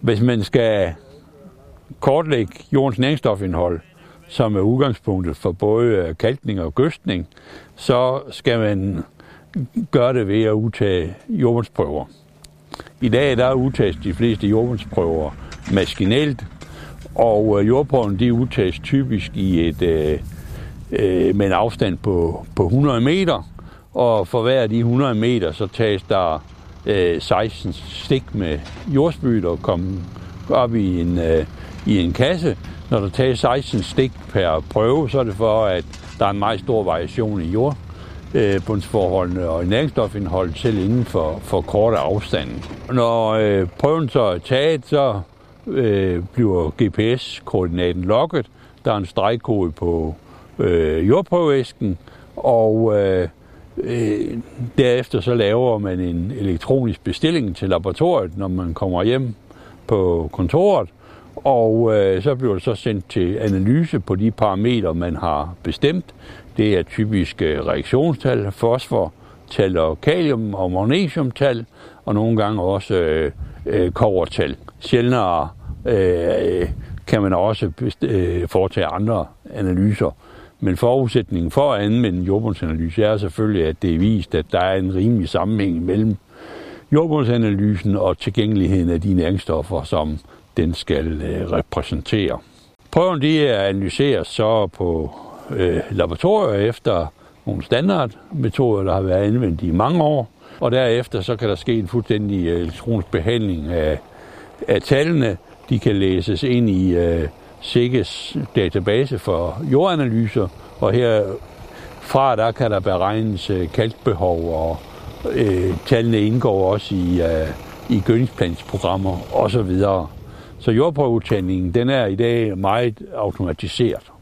Hvis man skal kortlægge jordens næringsstofindhold, som er udgangspunktet for både øh, kalkning og gøstning, så skal man gøre det ved at udtage jordbundsprøver. I dag der udtages de fleste jordbundsprøver maskinelt, og øh, jordprøven de udtages typisk i et, øh, øh med en afstand på, på 100 meter, og for hver af de 100 meter, så tages der øh, 16 stik med jordspyt og kommer op i en, øh, i en kasse. Når der tages 16 stik per prøve, så er det for, at der er en meget stor variation i jordbundsforholdene øh, og i næringsstofindhold selv inden for, for korte afstande. Når øh, prøven så er taget, så øh, bliver GPS-koordinaten logget. Der er en stregkode på øh, jordprøveæsken, og øh, øh, derefter så laver man en elektronisk bestilling til laboratoriet, når man kommer hjem på kontoret, og øh, så bliver det så sendt til analyse på de parametre, man har bestemt. Det er typisk øh, reaktionstal, fosfortal og kalium og magnesiumtal, og nogle gange også øh, øh, kovertal. Sjældnere øh, kan man også øh, foretage andre analyser. Men forudsætningen for at anvende jordbundsanalyse er selvfølgelig, at det er vist, at der er en rimelig sammenhæng mellem jordbundsanalysen og tilgængeligheden af de næringsstoffer, som den skal øh, repræsentere. Prøven de er analyseret så på øh, laboratorier efter nogle standardmetoder, der har været anvendt i mange år, og derefter så kan der ske en fuldstændig øh, elektronisk behandling af, af tallene. De kan læses ind i øh, SIGGES database for jordanalyser, og her fra der kan der beregnes øh, kalkbehov, og øh, tallene indgår også i, øh, i gødningsplansprogrammer osv. Så jordprøvetagningen den er i dag meget automatiseret.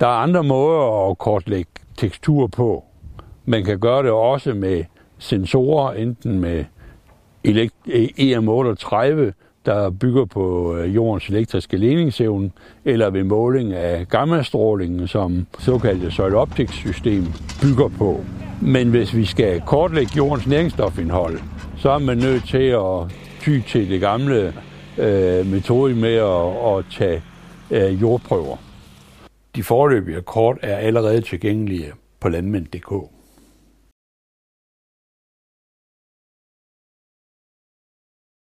Der er andre måder at kortlægge tekstur på. Man kan gøre det også med sensorer, enten med EM38, der bygger på øh, jordens elektriske ledningsevne, eller ved måling af gammastrålingen, som såkaldte soil system bygger på. Men hvis vi skal kortlægge jordens næringsstofindhold, så er man nødt til at ty til det gamle øh, metode med at, at tage øh, jordprøver. De forløbige kort er allerede tilgængelige på landmænd.dk.